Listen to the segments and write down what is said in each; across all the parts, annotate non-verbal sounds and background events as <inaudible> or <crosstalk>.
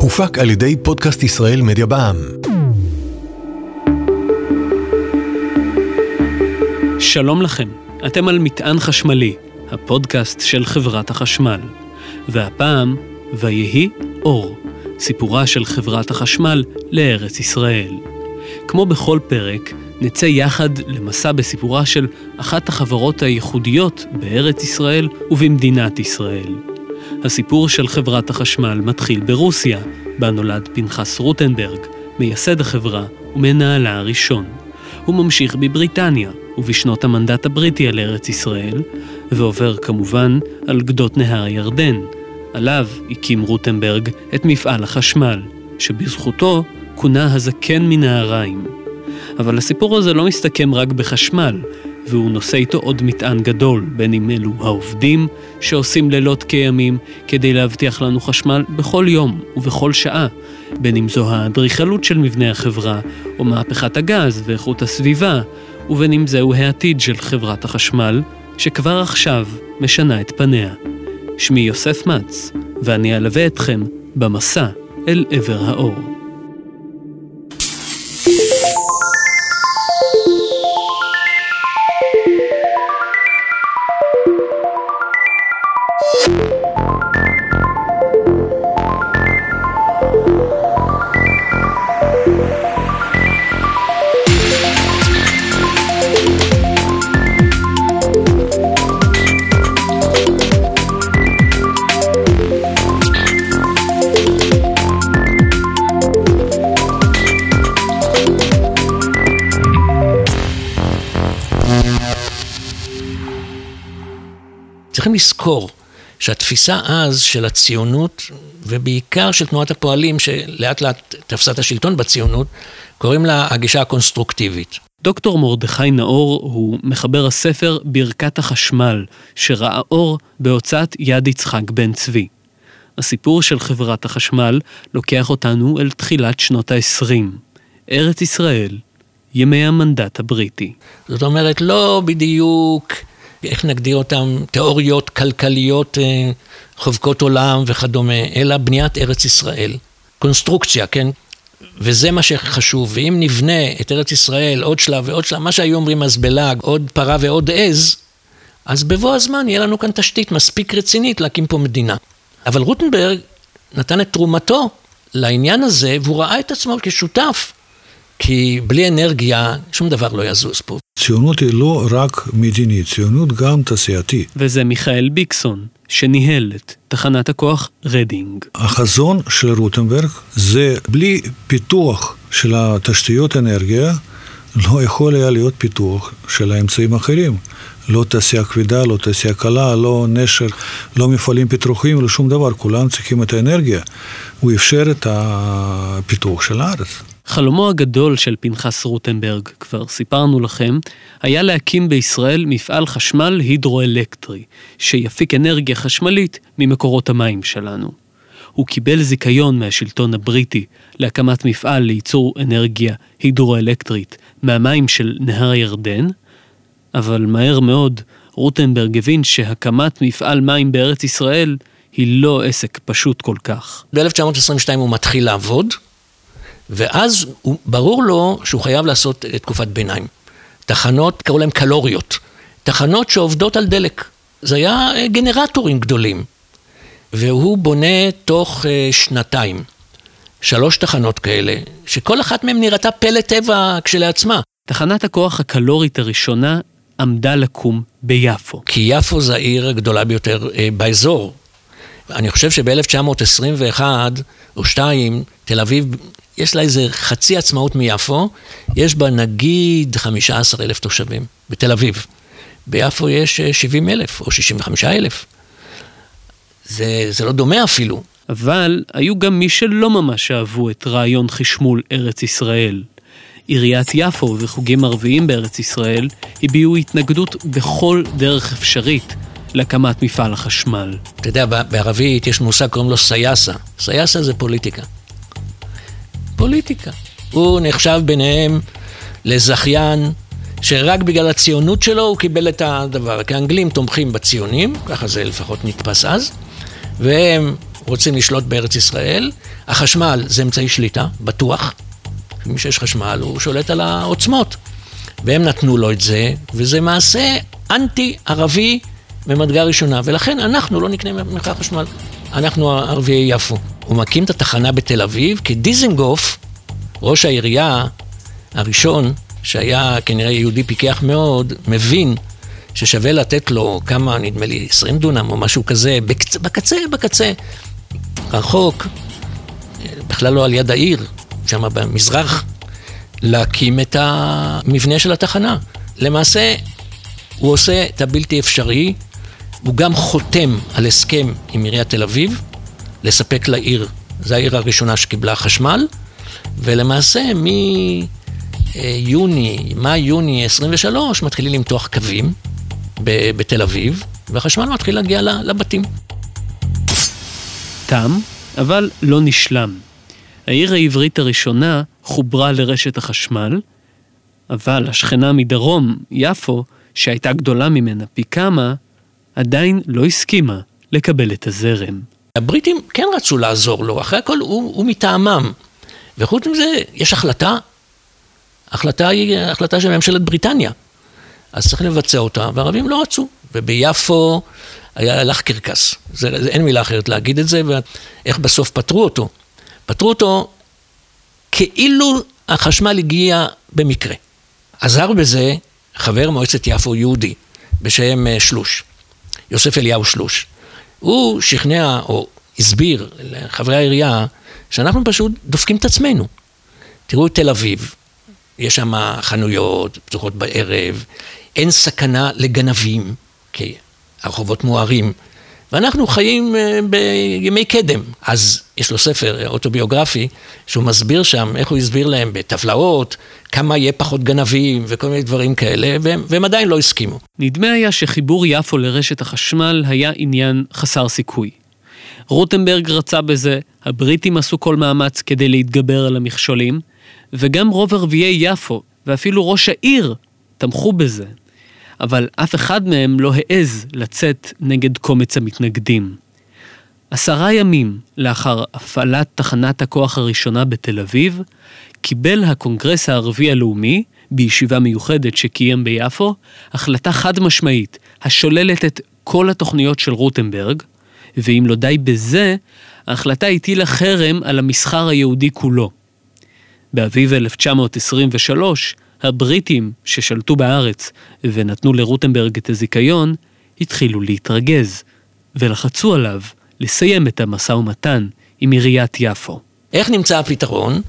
הופק על ידי פודקאסט ישראל מדיה בע"מ. שלום לכם, אתם על מטען חשמלי, הפודקאסט של חברת החשמל. והפעם, ויהי אור, סיפורה של חברת החשמל לארץ ישראל. כמו בכל פרק, נצא יחד למסע בסיפורה של אחת החברות הייחודיות בארץ ישראל ובמדינת ישראל. הסיפור של חברת החשמל מתחיל ברוסיה, בה נולד פנחס רוטנברג, מייסד החברה ומנהלה הראשון. הוא ממשיך בבריטניה ובשנות המנדט הבריטי על ארץ ישראל, ועובר כמובן על גדות נהר הירדן. עליו הקים רוטנברג את מפעל החשמל, שבזכותו כונה הזקן מנהריים. אבל הסיפור הזה לא מסתכם רק בחשמל, והוא נושא איתו עוד מטען גדול, בין אם אלו העובדים שעושים לילות כימים כדי להבטיח לנו חשמל בכל יום ובכל שעה, בין אם זו האדריכלות של מבנה החברה, או מהפכת הגז ואיכות הסביבה, ובין אם זהו העתיד של חברת החשמל, שכבר עכשיו משנה את פניה. שמי יוסף מצ, ואני אלווה אתכם במסע אל עבר האור. צריכים לזכור שהתפיסה אז של הציונות, ובעיקר של תנועת הפועלים, שלאט לאט תפסה את השלטון בציונות, קוראים לה הגישה הקונסטרוקטיבית. דוקטור מרדכי נאור הוא מחבר הספר ברכת החשמל, שראה אור בהוצאת יד יצחק בן צבי. הסיפור של חברת החשמל לוקח אותנו אל תחילת שנות ה-20. ארץ ישראל, ימי המנדט הבריטי. זאת אומרת, לא בדיוק איך נגדיר אותם, תיאוריות כלכליות אה, חובקות עולם וכדומה, אלא בניית ארץ ישראל. קונסטרוקציה, כן? וזה מה שחשוב, ואם נבנה את ארץ ישראל עוד שלב ועוד שלב, מה שהיו אומרים אז בלעג, עוד פרה ועוד עז, אז בבוא הזמן יהיה לנו כאן תשתית מספיק רצינית להקים פה מדינה. אבל רוטנברג נתן את תרומתו לעניין הזה, והוא ראה את עצמו כשותף, כי בלי אנרגיה שום דבר לא יזוז פה. ציונות היא לא רק מדינית, ציונות גם תעשייתית. וזה מיכאל ביקסון, שניהל את תחנת הכוח רדינג. החזון של רוטנברג זה בלי פיתוח של התשתיות אנרגיה, לא יכול היה להיות פיתוח של האמצעים האחרים. לא תעשייה כבדה, לא תעשייה קלה, לא נשר, לא מפעלים פטרוכיים, לא שום דבר, כולם צריכים את האנרגיה. הוא אפשר את הפיתוח של הארץ. חלומו הגדול של פנחס רוטנברג, כבר סיפרנו לכם, היה להקים בישראל מפעל חשמל הידרואלקטרי, שיפיק אנרגיה חשמלית ממקורות המים שלנו. הוא קיבל זיכיון מהשלטון הבריטי להקמת מפעל לייצור אנרגיה הידרואלקטרית מהמים של נהר הירדן, אבל מהר מאוד רוטנברג הבין שהקמת מפעל מים בארץ ישראל היא לא עסק פשוט כל כך. ב-1922 הוא מתחיל לעבוד, ואז הוא, ברור לו שהוא חייב לעשות תקופת ביניים. תחנות, קראו להם קלוריות. תחנות שעובדות על דלק. זה היה גנרטורים גדולים. והוא בונה תוך שנתיים שלוש תחנות כאלה, שכל אחת מהן נראתה פלא טבע כשלעצמה. תחנת הכוח הקלורית הראשונה עמדה לקום ביפו. כי יפו זה העיר הגדולה ביותר אה, באזור. אני חושב שב-1921 או 2, תל אביב, יש לה איזה חצי עצמאות מיפו, יש בה נגיד 15 אלף תושבים, בתל אביב. ביפו יש 70 אלף או 65 אלף. זה, זה לא דומה אפילו. אבל היו גם מי שלא ממש אהבו את רעיון חשמול ארץ ישראל. עיריית יפו וחוגים ערביים בארץ ישראל הביעו התנגדות בכל דרך אפשרית להקמת מפעל החשמל. אתה יודע, בערבית יש מושג קוראים לו סייסה. סייסה זה פוליטיקה. פוליטיקה. הוא נחשב ביניהם לזכיין שרק בגלל הציונות שלו הוא קיבל את הדבר. כי האנגלים תומכים בציונים, ככה זה לפחות נתפס אז, והם רוצים לשלוט בארץ ישראל, החשמל זה אמצעי שליטה, בטוח. מי שיש חשמל הוא שולט על העוצמות. והם נתנו לו את זה, וזה מעשה אנטי-ערבי ממדרגה ראשונה, ולכן אנחנו לא נקנה ממך חשמל. אנחנו ערביי יפו. הוא מקים את התחנה בתל אביב, כי דיזנגוף, ראש העירייה הראשון, שהיה כנראה יהודי פיקח מאוד, מבין ששווה לתת לו כמה, נדמה לי, 20 דונם או משהו כזה, בקצה, בקצה, בקצה, רחוק, בכלל לא על יד העיר, שם במזרח, להקים את המבנה של התחנה. למעשה, הוא עושה את הבלתי אפשרי, הוא גם חותם על הסכם עם עיריית תל אביב, לספק לעיר, זו העיר הראשונה שקיבלה חשמל, ולמעשה מיוני, מאי-יוני 23 מתחילים למתוח קווים בתל אביב, והחשמל מתחיל להגיע לבתים. תם, אבל לא נשלם. העיר העברית הראשונה חוברה לרשת החשמל, אבל השכנה מדרום, יפו, שהייתה גדולה ממנה פי כמה, עדיין לא הסכימה לקבל את הזרם. הבריטים כן רצו לעזור לו, אחרי הכל הוא, הוא מטעמם. וחוץ מזה, יש החלטה, החלטה היא החלטה של ממשלת בריטניה. אז צריך לבצע אותה, והערבים לא רצו. וביפו היה הלך קרקס. זה, זה, אין מילה אחרת להגיד את זה, ואיך בסוף פתרו אותו. פתרו אותו כאילו החשמל הגיע במקרה. עזר בזה חבר מועצת יפו יהודי בשם אה, שלוש, יוסף אליהו שלוש. הוא שכנע או הסביר לחברי העירייה שאנחנו פשוט דופקים את עצמנו. תראו את תל אביב, יש שם חנויות פתוחות בערב, אין סכנה לגנבים, כי הרחובות מוארים, ואנחנו חיים אה, בימי קדם. אז יש לו ספר אוטוביוגרפי, שהוא מסביר שם איך הוא הסביר להם בטבלאות, כמה יהיה פחות גנבים וכל מיני דברים כאלה, והם, והם עדיין לא הסכימו. נדמה היה שחיבור יפו לרשת החשמל היה עניין חסר סיכוי. רוטנברג רצה בזה, הבריטים עשו כל מאמץ כדי להתגבר על המכשולים, וגם רוב ערביי יפו, ואפילו ראש העיר, תמכו בזה. אבל אף אחד מהם לא העז לצאת נגד קומץ המתנגדים. עשרה ימים לאחר הפעלת תחנת הכוח הראשונה בתל אביב, קיבל הקונגרס הערבי הלאומי, בישיבה מיוחדת שקיים ביפו, החלטה חד משמעית השוללת את כל התוכניות של רוטנברג, ואם לא די בזה, ההחלטה הטילה חרם על המסחר היהודי כולו. באביב 1923, הבריטים ששלטו בארץ ונתנו לרוטנברג את הזיכיון, התחילו להתרגז, ולחצו עליו לסיים את המשא ומתן עם עיריית יפו. איך נמצא הפתרון?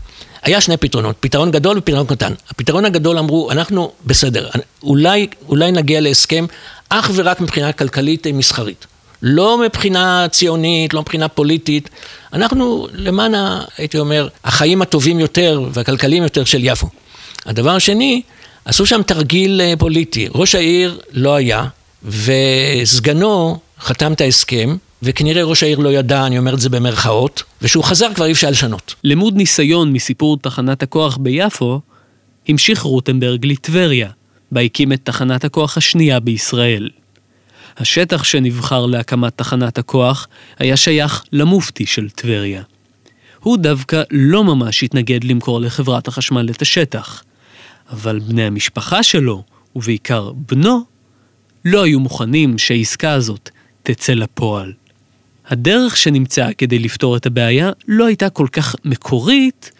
היה שני פתרונות, פתרון גדול ופתרון קטן. הפתרון הגדול אמרו, אנחנו בסדר, אולי, אולי נגיע להסכם אך ורק מבחינה כלכלית מסחרית. לא מבחינה ציונית, לא מבחינה פוליטית. אנחנו למען, הייתי אומר, החיים הטובים יותר והכלכליים יותר של יפו. הדבר השני, עשו שם תרגיל אה, פוליטי. ראש העיר לא היה, וסגנו חתם את ההסכם, וכנראה ראש העיר לא ידע, אני אומר את זה במרכאות, ושהוא חזר כבר אי אפשר לשנות. למוד ניסיון מסיפור תחנת הכוח ביפו, המשיך רוטנברג לטבריה, בה הקים את תחנת הכוח השנייה בישראל. השטח שנבחר להקמת תחנת הכוח היה שייך למופתי של טבריה. הוא דווקא לא ממש התנגד למכור לחברת החשמל את השטח, אבל בני המשפחה שלו, ובעיקר בנו, לא היו מוכנים שהעסקה הזאת תצא לפועל. הדרך שנמצאה כדי לפתור את הבעיה לא הייתה כל כך מקורית,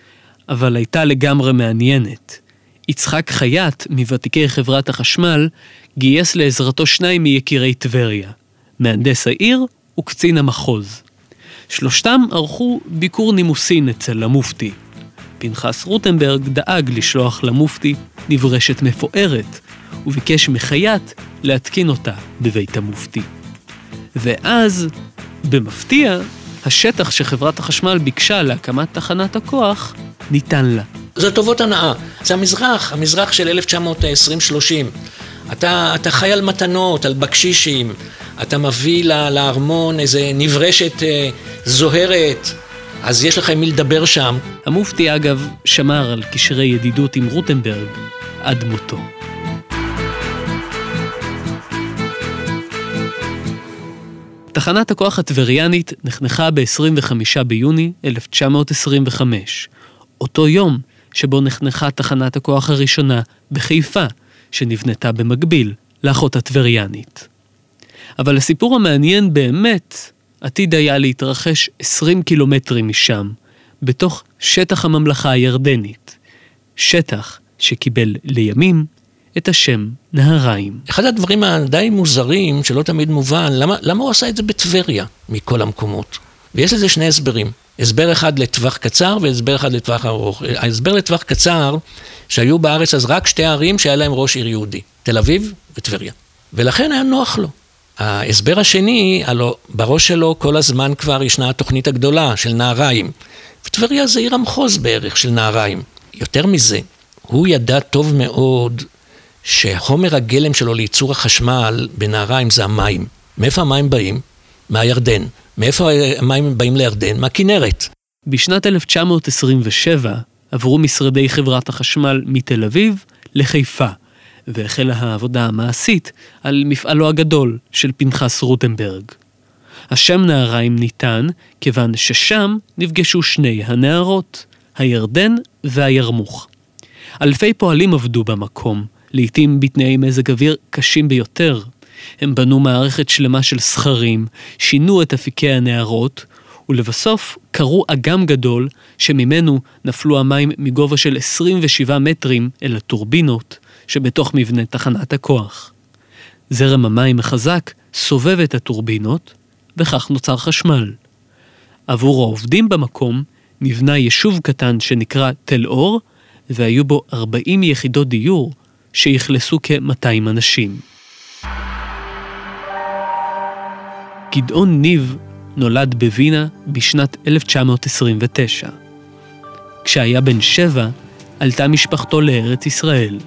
אבל הייתה לגמרי מעניינת. יצחק חייט, מוותיקי חברת החשמל, גייס לעזרתו שניים מיקירי טבריה, מהנדס העיר וקצין המחוז. שלושתם ערכו ביקור נימוסין אצל המופתי. פנחס רוטנברג דאג לשלוח למופתי נברשת מפוארת, וביקש מחייט להתקין אותה בבית המופתי. ואז, במפתיע, השטח שחברת החשמל ביקשה להקמת תחנת הכוח ניתן לה. זה טובות הנאה. זה המזרח, המזרח של 1920-30. אתה, אתה חי על מתנות, על בקשישים, אתה מביא לארמון איזה נברשת אה, זוהרת, אז יש לך עם מי לדבר שם. המופתי אגב שמר על קשרי ידידות עם רוטנברג עד מותו. תחנת הכוח הטבריאנית נחנכה ב-25 ביוני 1925, אותו יום שבו נחנכה תחנת הכוח הראשונה בחיפה, שנבנתה במקביל לאחות הטבריאנית. אבל הסיפור המעניין באמת עתיד היה להתרחש 20 קילומטרים משם, בתוך שטח הממלכה הירדנית. שטח שקיבל לימים את השם נהריים. אחד הדברים הדי מוזרים, שלא תמיד מובן, למה, למה הוא עשה את זה בטבריה, מכל המקומות? ויש לזה שני הסברים. הסבר אחד לטווח קצר והסבר אחד לטווח ארוך. ההסבר לטווח קצר, שהיו בארץ אז רק שתי ערים שהיה להם ראש עיר יהודי, תל אביב וטבריה. ולכן היה נוח לו. ההסבר השני, הלו בראש שלו כל הזמן כבר ישנה התוכנית הגדולה של נהריים. וטבריה זה עיר המחוז בערך של נהריים. יותר מזה, הוא ידע טוב מאוד שחומר הגלם שלו לייצור החשמל בנהריים זה המים. מאיפה המים באים? מהירדן. מאיפה המים באים לירדן? מהכנרת. בשנת 1927 עברו משרדי חברת החשמל מתל אביב לחיפה, והחלה העבודה המעשית על מפעלו הגדול של פנחס רוטנברג. השם נהריים ניתן כיוון ששם נפגשו שני הנערות, הירדן והירמוך. אלפי פועלים עבדו במקום, לעתים בתנאי מזג אוויר קשים ביותר. הם בנו מערכת שלמה של סכרים, שינו את אפיקי הנערות, ולבסוף קרו אגם גדול שממנו נפלו המים מגובה של 27 מטרים אל הטורבינות שבתוך מבנה תחנת הכוח. זרם המים החזק סובב את הטורבינות, וכך נוצר חשמל. עבור העובדים במקום נבנה יישוב קטן שנקרא תל אור, והיו בו 40 יחידות דיור שאכלסו כ-200 אנשים. גדעון ניב נולד בווינה בשנת 1929. כשהיה בן שבע, עלתה משפחתו לארץ ישראל.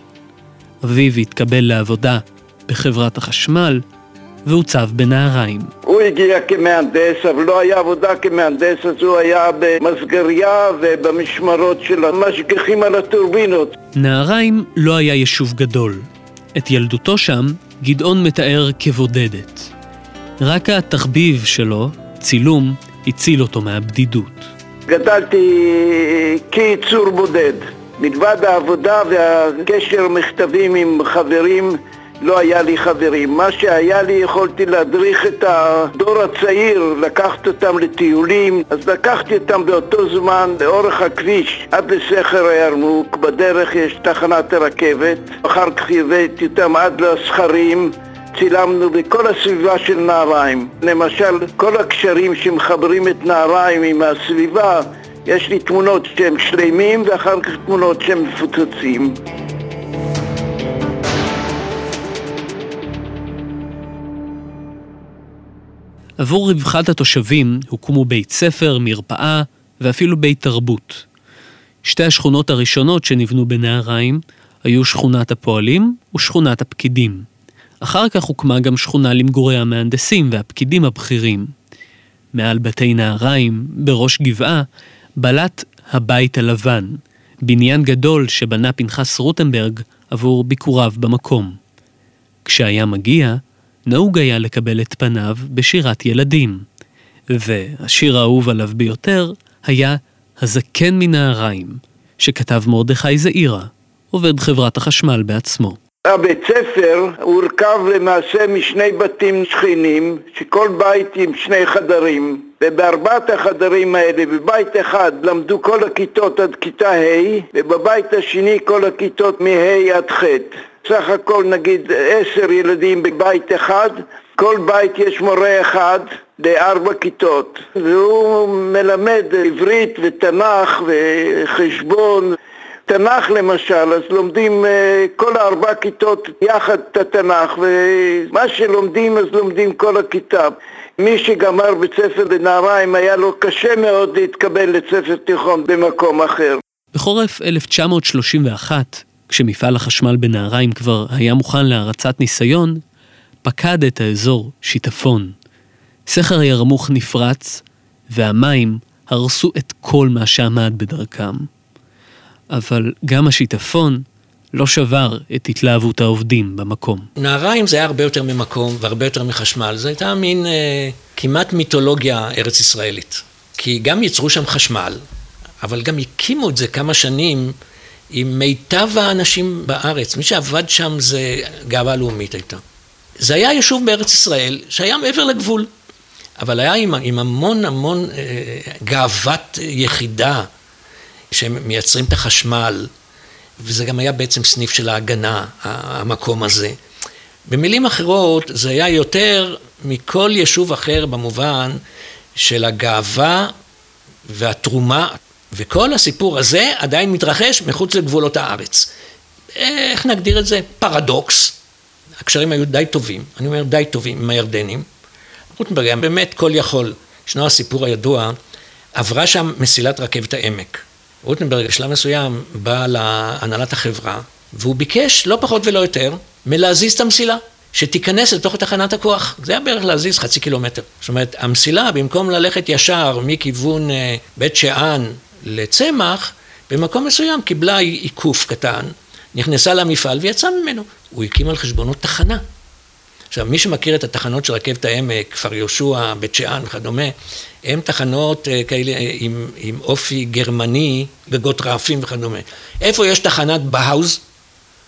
אביו התקבל לעבודה בחברת החשמל, והוצב בנהריים. הוא הגיע כמהנדס, אבל לא היה עבודה כמהנדס, אז הוא היה במסגריה ובמשמרות של המשגיחים על הטורבינות. נהריים לא היה יישוב גדול. את ילדותו שם גדעון מתאר כבודדת. רק התחביב שלו, צילום, הציל אותו מהבדידות. גדלתי כיצור בודד. מלבד העבודה והקשר מכתבים עם חברים, לא היה לי חברים. מה שהיה לי, יכולתי להדריך את הדור הצעיר, לקחת אותם לטיולים, אז לקחתי אותם באותו זמן לאורך הכביש עד לסכר הירמוק, בדרך יש תחנת הרכבת, אחר כך הבאתי אותם עד לסכרים. צילמנו בכל הסביבה של נהריים. למשל, כל הקשרים שמחברים את נהריים עם הסביבה, יש לי תמונות שהם שלמים ואחר כך תמונות שהם מפוצצים. עבור רווחת התושבים הוקמו בית ספר, מרפאה ואפילו בית תרבות. שתי השכונות הראשונות שנבנו בנהריים היו שכונת הפועלים ושכונת הפקידים. אחר כך הוקמה גם שכונה למגורי המהנדסים והפקידים הבכירים. מעל בתי נהריים, בראש גבעה, בלט הבית הלבן, בניין גדול שבנה פנחס רוטנברג עבור ביקוריו במקום. כשהיה מגיע, נהוג היה לקבל את פניו בשירת ילדים, והשיר האהוב עליו ביותר היה "הזקן מנהריים", שכתב מרדכי זעירה, עובד חברת החשמל בעצמו. הבית ספר הורכב למעשה משני בתים שכנים, שכל בית עם שני חדרים, ובארבעת החדרים האלה, בבית אחד למדו כל הכיתות עד כיתה ה', ובבית השני כל הכיתות מה' עד ח'. סך הכל נגיד עשר ילדים בבית אחד, כל בית יש מורה אחד לארבע כיתות, והוא מלמד עברית ותנ"ך וחשבון. תנ"ך למשל, אז לומדים אה, כל הארבע כיתות יחד את התנ"ך, ומה שלומדים אז לומדים כל הכיתה. מי שגמר בית ספר בנהריים היה לו קשה מאוד להתקבל לבית ספר תיכון במקום אחר. בחורף 1931 כשמפעל החשמל בנהריים כבר היה מוכן להרצת ניסיון, פקד את האזור שיטפון. סכר הירמוך נפרץ, והמים הרסו את כל מה שעמד בדרכם. אבל גם השיטפון לא שבר את התלהבות העובדים במקום. נהריים זה היה הרבה יותר ממקום והרבה יותר מחשמל. זו הייתה מין אה, כמעט מיתולוגיה ארץ ישראלית. כי גם ייצרו שם חשמל, אבל גם הקימו את זה כמה שנים עם מיטב האנשים בארץ. מי שעבד שם זה גאווה לאומית הייתה. זה היה יישוב בארץ ישראל שהיה מעבר לגבול, אבל היה עם, עם המון המון אה, גאוות יחידה שמייצרים את החשמל, וזה גם היה בעצם סניף של ההגנה, המקום הזה. במילים אחרות, זה היה יותר מכל יישוב אחר במובן של הגאווה והתרומה, וכל הסיפור הזה עדיין מתרחש מחוץ לגבולות הארץ. איך נגדיר את זה? פרדוקס. הקשרים היו די טובים, אני אומר די טובים עם הירדנים. רוטנברג היה באמת כל יכול. ישנו הסיפור הידוע, עברה שם מסילת רכבת העמק. רוטנברג בשלב מסוים בא להנהלת החברה, והוא ביקש לא פחות ולא יותר מלהזיז את המסילה, שתיכנס לתוך תחנת הכוח. זה היה בערך להזיז חצי קילומטר. זאת אומרת, המסילה במקום ללכת ישר מכיוון אה, בית שאן לצמח, במקום מסוים קיבלה עיקוף קטן, נכנסה למפעל ויצאה ממנו. הוא הקים על חשבונו תחנה. עכשיו, מי שמכיר את התחנות של רכבת העמק, כפר יהושע, בית שאן וכדומה, הן תחנות אה, כאלה אה, עם, עם אופי גרמני, גגות רעפים וכדומה. איפה יש תחנת בהאוז?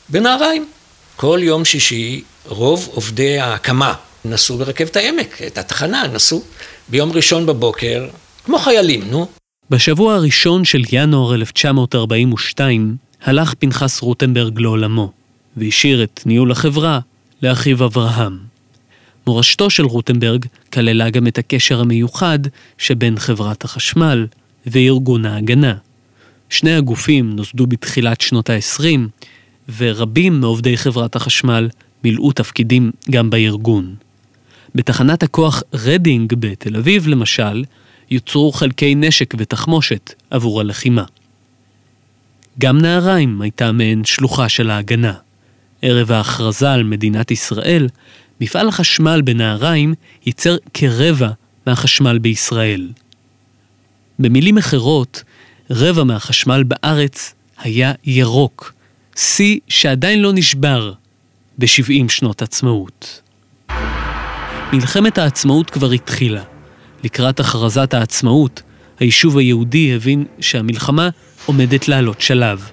בנהריים. כל יום שישי רוב עובדי ההקמה נסעו ברכבת העמק, את התחנה נסעו ביום ראשון בבוקר, כמו חיילים, נו. בשבוע הראשון של ינואר 1942 הלך פנחס רוטנברג לעולמו, והשאיר את ניהול החברה לאחיו אברהם. מורשתו של רוטנברג כללה גם את הקשר המיוחד שבין חברת החשמל וארגון ההגנה. שני הגופים נוסדו בתחילת שנות ה-20, ורבים מעובדי חברת החשמל מילאו תפקידים גם בארגון. בתחנת הכוח רדינג בתל אביב, למשל, יוצרו חלקי נשק ותחמושת עבור הלחימה. גם נהריים הייתה מעין שלוחה של ההגנה. ערב ההכרזה על מדינת ישראל, מפעל החשמל בנהריים ייצר כרבע מהחשמל בישראל. במילים אחרות, רבע מהחשמל בארץ היה ירוק, שיא שעדיין לא נשבר ב-70 שנות עצמאות. מלחמת העצמאות כבר התחילה. לקראת הכרזת העצמאות, היישוב היהודי הבין שהמלחמה עומדת לעלות שלב,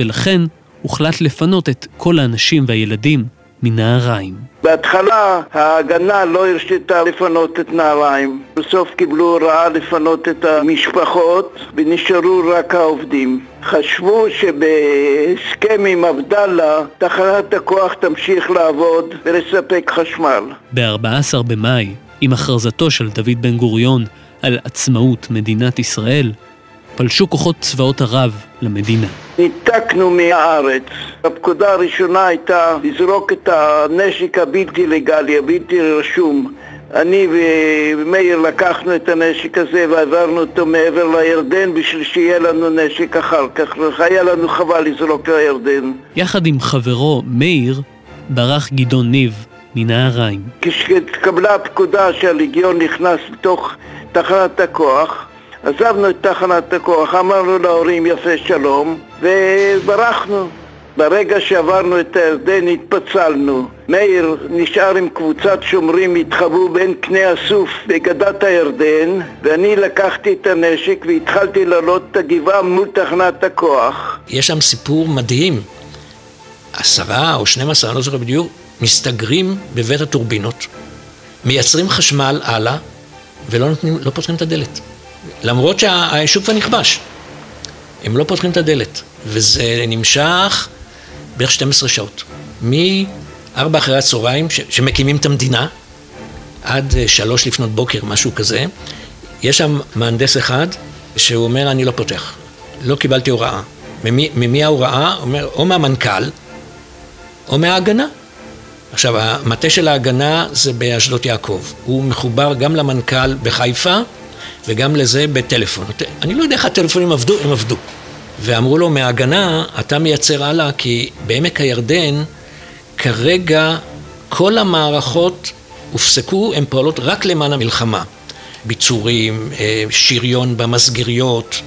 ולכן הוחלט לפנות את כל האנשים והילדים מנהריים. בהתחלה ההגנה לא הרשתה לפנות את נהריים. בסוף קיבלו הוראה לפנות את המשפחות ונשארו רק העובדים. חשבו שבהסכם עם עבדאללה תחנת הכוח תמשיך לעבוד ולספק חשמל. ב-14 במאי, עם הכרזתו של דוד בן גוריון על עצמאות מדינת ישראל, פלשו כוחות צבאות ערב למדינה. ניתקנו מהארץ. הפקודה הראשונה הייתה לזרוק את הנשק הבלתי לגלי, הבלתי רשום. אני ומאיר לקחנו את הנשק הזה ועברנו אותו מעבר לירדן בשביל שיהיה לנו נשק אחר כך, והיה לנו חבל לזרוק לירדן. יחד עם חברו מאיר ברח גדעון ניב מנהריים. כשהתקבלה הפקודה שהלגיון נכנס לתוך תחנת הכוח, עזבנו את תחנת הכוח, אמרנו להורים יפה שלום וברחנו. ברגע שעברנו את הירדן התפצלנו. מאיר נשאר עם קבוצת שומרים, התחבאו בין קנה הסוף בגדת הירדן ואני לקחתי את הנשק והתחלתי לעלות את הגבעה מול תחנת הכוח. יש שם סיפור מדהים. עשרה או שנים עשרה, אני לא זוכר בדיוק, מסתגרים בבית הטורבינות, מייצרים חשמל הלאה ולא נותנים, לא פותחים את הדלת. למרות שהיישוב כבר נכבש. הם לא פותחים את הדלת, וזה נמשך בערך 12 שעות. מ-4 אחרי הצהריים, ש- שמקימים את המדינה, עד 3 לפנות בוקר, משהו כזה, יש שם מהנדס אחד שהוא אומר, אני לא פותח. לא קיבלתי הוראה. ממי, ממי ההוראה? אומר, או מהמנכ"ל, או מההגנה. עכשיו, המטה של ההגנה זה באשדות יעקב. הוא מחובר גם למנכ"ל בחיפה וגם לזה בטלפון. אני לא יודע איך הטלפונים עבדו, הם עבדו. ואמרו לו, מההגנה אתה מייצר הלאה, כי בעמק הירדן כרגע כל המערכות הופסקו, הן פועלות רק למען המלחמה. ביצורים, שריון במסגריות,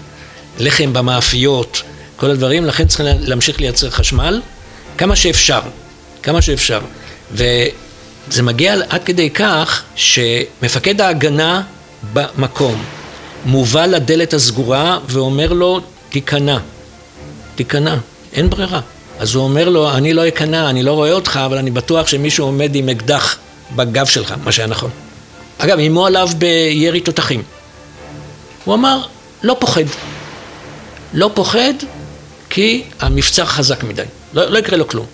לחם במאפיות, כל הדברים, לכן צריכים להמשיך לייצר חשמל כמה שאפשר, כמה שאפשר. וזה מגיע עד כדי כך שמפקד ההגנה במקום מובא לדלת הסגורה ואומר לו, תיכנע, תיכנע, אין ברירה. אז הוא אומר לו, אני לא אכנע, אני לא רואה אותך, אבל אני בטוח שמישהו עומד עם אקדח בגב שלך, מה שהיה נכון. אגב, איימו עליו בירי תותחים. הוא אמר, לא פוחד. לא פוחד כי המבצר חזק מדי, לא, לא יקרה לו כלום.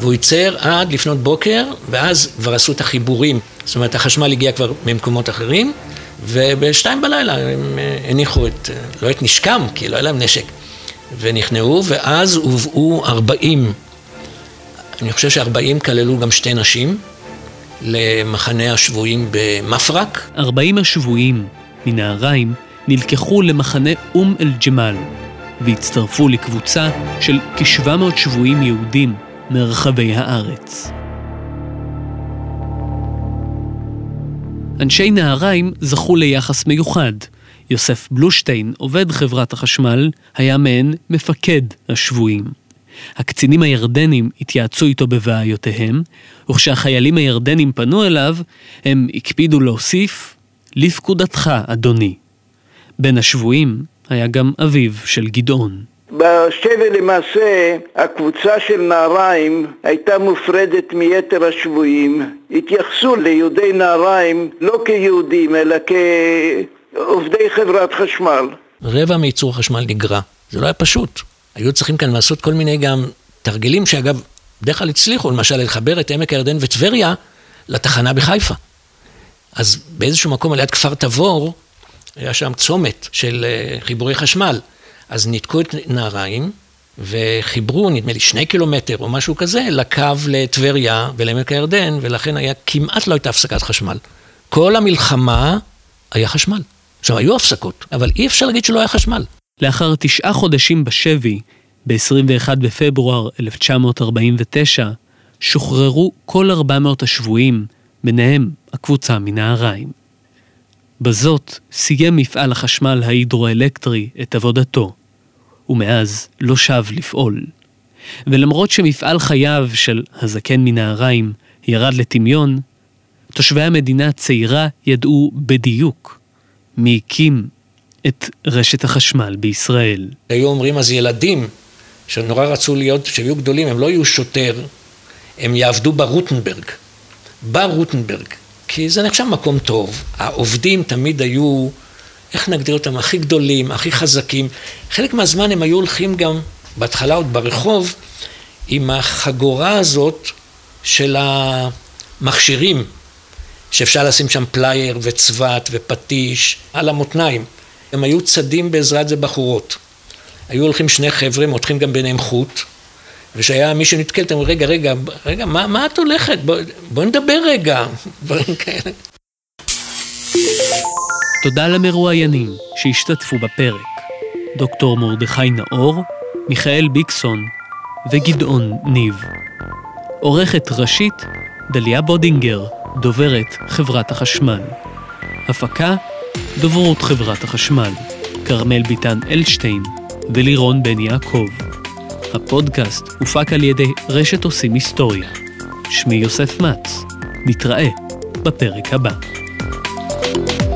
והוא ייצר עד לפנות בוקר, ואז כבר עשו את החיבורים, זאת אומרת החשמל הגיע כבר ממקומות אחרים, ובשתיים בלילה הם אה, הניחו את, אה, לא את נשקם, כי לא היה להם נשק, ונכנעו, ואז הובאו ארבעים, אני חושב שארבעים כללו גם שתי נשים, למחנה השבויים במפרק. ארבעים השבויים מנהריים נלקחו למחנה אום אל-ג'מאל והצטרפו לקבוצה של כ-700 שבויים יהודים מרחבי הארץ. אנשי נהריים זכו ליחס מיוחד. יוסף בלושטיין, עובד חברת החשמל, היה מעין מפקד השבויים. הקצינים הירדנים התייעצו איתו בבעיותיהם, וכשהחיילים הירדנים פנו אליו, הם הקפידו להוסיף, לפקודתך, אדוני. בין השבויים היה גם אביו של גדעון. בשבי למעשה הקבוצה של נהריים הייתה מופרדת מיתר השבויים. התייחסו ליהודי נהריים לא כיהודים אלא כעובדי חברת חשמל. רבע מייצור החשמל נגרע. זה לא היה פשוט. היו צריכים כאן לעשות כל מיני גם תרגילים שאגב, בדרך כלל הצליחו, למשל לחבר את עמק הירדן וטבריה לתחנה בחיפה. אז באיזשהו מקום על יד כפר תבור, היה שם צומת של אה, חיבורי חשמל. אז ניתקו את נהריים וחיברו, נדמה לי, שני קילומטר או משהו כזה, לקו לטבריה ולעמק הירדן, ולכן היה, כמעט לא הייתה הפסקת חשמל. כל המלחמה היה חשמל. עכשיו, היו הפסקות, אבל אי אפשר להגיד שלא היה חשמל. לאחר תשעה חודשים בשבי, ב-21 בפברואר 1949, שוחררו כל 400 השבויים, ביניהם הקבוצה מנהריים. בזאת סיים מפעל החשמל ההידרואלקטרי את עבודתו, ומאז לא שב לפעול. ולמרות שמפעל חייו של הזקן מנהריים ירד לטמיון, תושבי המדינה הצעירה ידעו בדיוק מי הקים את רשת החשמל בישראל. היו אומרים אז ילדים שנורא רצו להיות, כשהיו גדולים, הם לא יהיו שוטר, הם יעבדו ברוטנברג. ברוטנברג. כי זה נחשב מקום טוב. העובדים תמיד היו, איך נגדיר אותם, הכי גדולים, הכי חזקים. חלק מהזמן הם היו הולכים גם, בהתחלה עוד ברחוב, עם החגורה הזאת של המכשירים, שאפשר לשים שם פלייר וצבת ופטיש על המותניים. הם היו צדים בעזרת זה בחורות. היו הולכים שני חבר'ה, מותחים גם ביניהם חוט, ושהיה מי שנתקל, אתה אומר, רגע, רגע, רגע, מה, מה את הולכת? בואי בוא נדבר רגע, <laughs> דברים כאלה. תודה למרואיינים שהשתתפו בפרק. דוקטור מרדכי נאור, מיכאל ביקסון וגדעון ניב. עורכת ראשית, דליה בודינגר, דוברת חברת החשמל. הפקה, דוברות חברת החשמל, כרמל ביטן אלשטיין ולירון בן יעקב. הפודקאסט הופק על ידי רשת עושים היסטוריה. שמי יוסף מצ. נתראה בפרק הבא. thank you